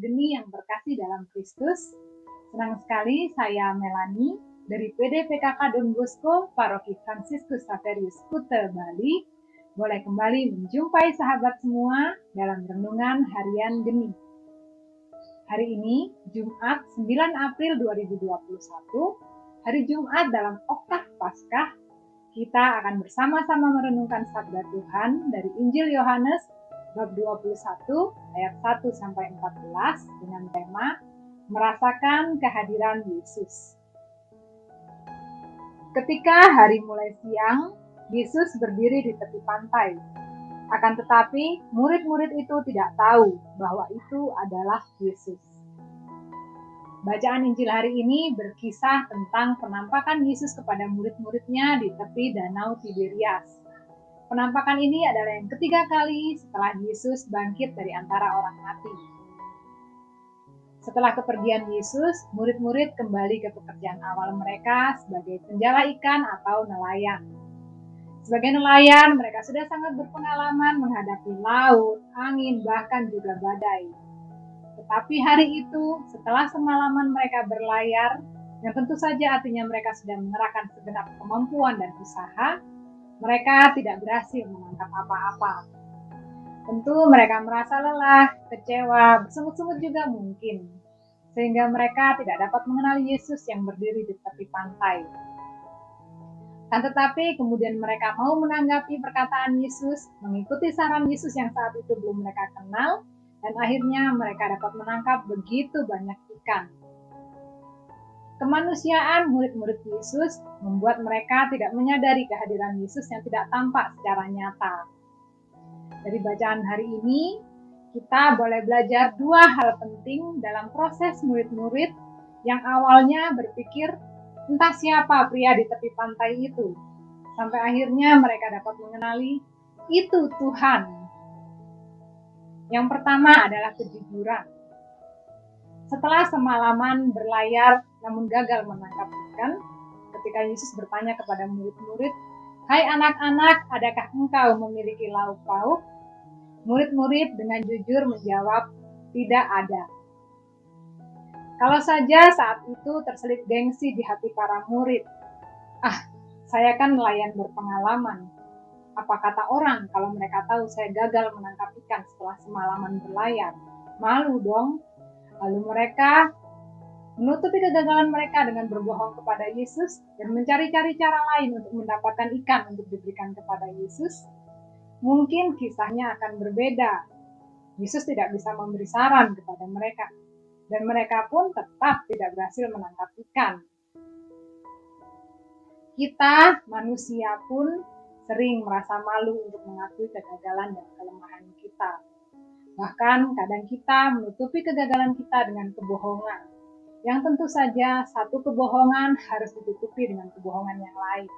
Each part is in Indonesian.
geni yang berkasih dalam Kristus. Senang sekali saya Melani dari PD PKK Don Bosco Paroki Fransiskus Saverius Kute Bali boleh kembali menjumpai sahabat semua dalam renungan harian geni. Hari ini Jumat 9 April 2021, hari Jumat dalam Oktav Paskah, kita akan bersama-sama merenungkan sabda Tuhan dari Injil Yohanes bab 21 ayat 1 sampai 14 dengan tema merasakan kehadiran Yesus. Ketika hari mulai siang, Yesus berdiri di tepi pantai. Akan tetapi, murid-murid itu tidak tahu bahwa itu adalah Yesus. Bacaan Injil hari ini berkisah tentang penampakan Yesus kepada murid-muridnya di tepi Danau Tiberias. Penampakan ini adalah yang ketiga kali setelah Yesus bangkit dari antara orang mati. Setelah kepergian Yesus, murid-murid kembali ke pekerjaan awal mereka sebagai penjala ikan atau nelayan. Sebagai nelayan, mereka sudah sangat berpengalaman menghadapi laut, angin, bahkan juga badai. Tetapi hari itu, setelah semalaman mereka berlayar, yang tentu saja artinya mereka sudah mengerahkan segenap kemampuan dan usaha, mereka tidak berhasil menangkap apa-apa. Tentu mereka merasa lelah, kecewa, bersungut-sungut juga mungkin. Sehingga mereka tidak dapat mengenali Yesus yang berdiri di tepi pantai. Dan tetapi kemudian mereka mau menanggapi perkataan Yesus, mengikuti saran Yesus yang saat itu belum mereka kenal, dan akhirnya mereka dapat menangkap begitu banyak ikan. Kemanusiaan murid-murid Yesus membuat mereka tidak menyadari kehadiran Yesus yang tidak tampak secara nyata. Dari bacaan hari ini, kita boleh belajar dua hal penting dalam proses murid-murid yang awalnya berpikir entah siapa pria di tepi pantai itu. Sampai akhirnya mereka dapat mengenali itu Tuhan. Yang pertama adalah kejujuran. Setelah semalaman berlayar namun gagal menangkap ikan, ketika Yesus bertanya kepada murid-murid, Hai anak-anak, adakah engkau memiliki lauk pauk? Murid-murid dengan jujur menjawab, tidak ada. Kalau saja saat itu terselip gengsi di hati para murid. Ah, saya kan nelayan berpengalaman. Apa kata orang kalau mereka tahu saya gagal menangkap ikan setelah semalaman berlayar? Malu dong, Lalu mereka menutupi kegagalan mereka dengan berbohong kepada Yesus dan mencari-cari cara lain untuk mendapatkan ikan untuk diberikan kepada Yesus. Mungkin kisahnya akan berbeda. Yesus tidak bisa memberi saran kepada mereka, dan mereka pun tetap tidak berhasil menangkap ikan. Kita, manusia pun sering merasa malu untuk mengakui kegagalan dan kelemahan kita. Bahkan kadang kita menutupi kegagalan kita dengan kebohongan. Yang tentu saja satu kebohongan harus ditutupi dengan kebohongan yang lain.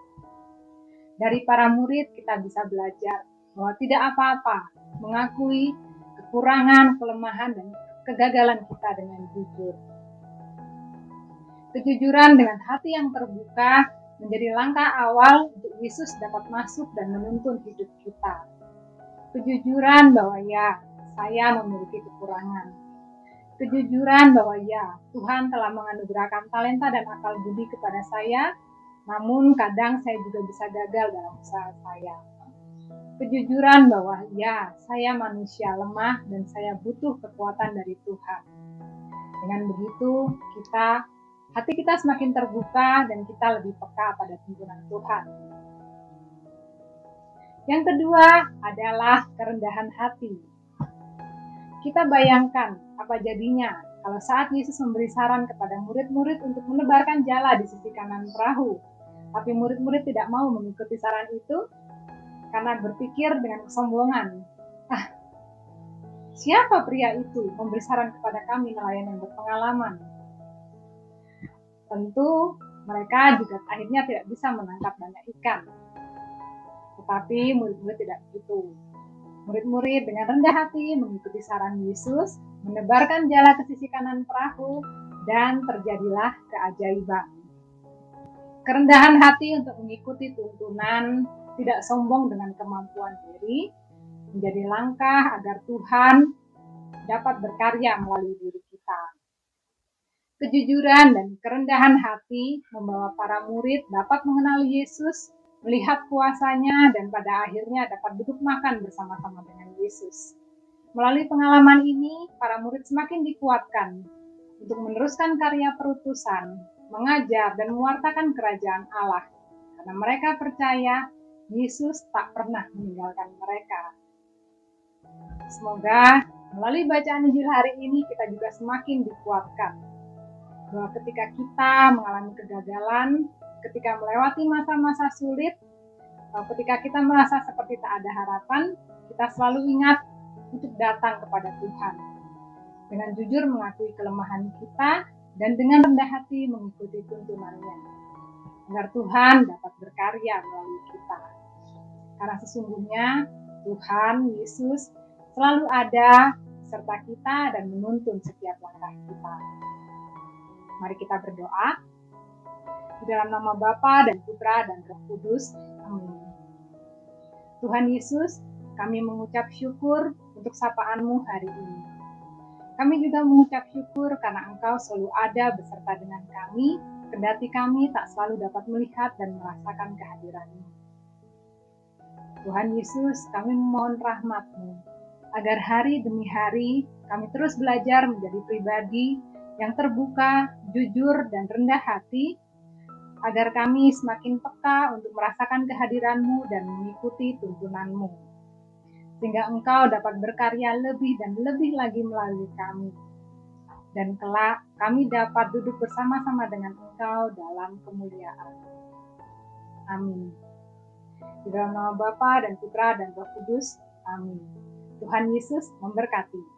Dari para murid kita bisa belajar bahwa tidak apa-apa mengakui kekurangan, kelemahan, dan kegagalan kita dengan jujur. Kejujuran dengan hati yang terbuka menjadi langkah awal untuk Yesus dapat masuk dan menuntun hidup kita. Kejujuran bahwa ya, saya memiliki kekurangan. Kejujuran bahwa ya, Tuhan telah menganugerahkan talenta dan akal budi kepada saya, namun kadang saya juga bisa gagal dalam usaha saya. Kejujuran bahwa ya, saya manusia lemah dan saya butuh kekuatan dari Tuhan. Dengan begitu, kita hati kita semakin terbuka dan kita lebih peka pada tuntunan Tuhan. Yang kedua adalah kerendahan hati. Kita bayangkan apa jadinya kalau saat Yesus memberi saran kepada murid-murid untuk menebarkan jala di sisi kanan perahu, tapi murid-murid tidak mau mengikuti saran itu karena berpikir dengan kesombongan. Ah, siapa pria itu memberi saran kepada kami nelayan yang berpengalaman? Tentu mereka juga akhirnya tidak bisa menangkap banyak ikan. Tetapi murid-murid tidak begitu. Murid-murid dengan rendah hati mengikuti saran Yesus, menebarkan jala ke sisi kanan perahu, dan terjadilah keajaiban. Kerendahan hati untuk mengikuti tuntunan, tidak sombong dengan kemampuan diri, menjadi langkah agar Tuhan dapat berkarya melalui diri kita. Kejujuran dan kerendahan hati membawa para murid dapat mengenal Yesus, melihat kuasanya, dan pada akhirnya dapat duduk makan bersama-sama dengan Yesus. Melalui pengalaman ini, para murid semakin dikuatkan untuk meneruskan karya perutusan, mengajar, dan mewartakan kerajaan Allah, karena mereka percaya Yesus tak pernah meninggalkan mereka. Semoga melalui bacaan Injil hari ini kita juga semakin dikuatkan bahwa ketika kita mengalami kegagalan, ketika melewati masa-masa sulit, ketika kita merasa seperti tak ada harapan, kita selalu ingat untuk datang kepada Tuhan. Dengan jujur mengakui kelemahan kita dan dengan rendah hati mengikuti tuntunannya. Agar Tuhan dapat berkarya melalui kita. Karena sesungguhnya Tuhan Yesus selalu ada serta kita dan menuntun setiap langkah kita. Mari kita berdoa. Dalam nama Bapa dan Putra dan Roh Kudus. Amin. Tuhan Yesus, kami mengucap syukur untuk sapaanmu hari ini. Kami juga mengucap syukur karena Engkau selalu ada beserta dengan kami, kendati kami tak selalu dapat melihat dan merasakan kehadiranmu. Tuhan Yesus, kami memohon rahmat-Mu, agar hari demi hari kami terus belajar menjadi pribadi yang terbuka, jujur, dan rendah hati, agar kami semakin peka untuk merasakan kehadiranmu dan mengikuti tuntunanmu. Sehingga engkau dapat berkarya lebih dan lebih lagi melalui kami. Dan kelak kami dapat duduk bersama-sama dengan engkau dalam kemuliaan. Amin. Di dalam nama Bapa dan Putra dan Roh Kudus. Amin. Tuhan Yesus memberkati.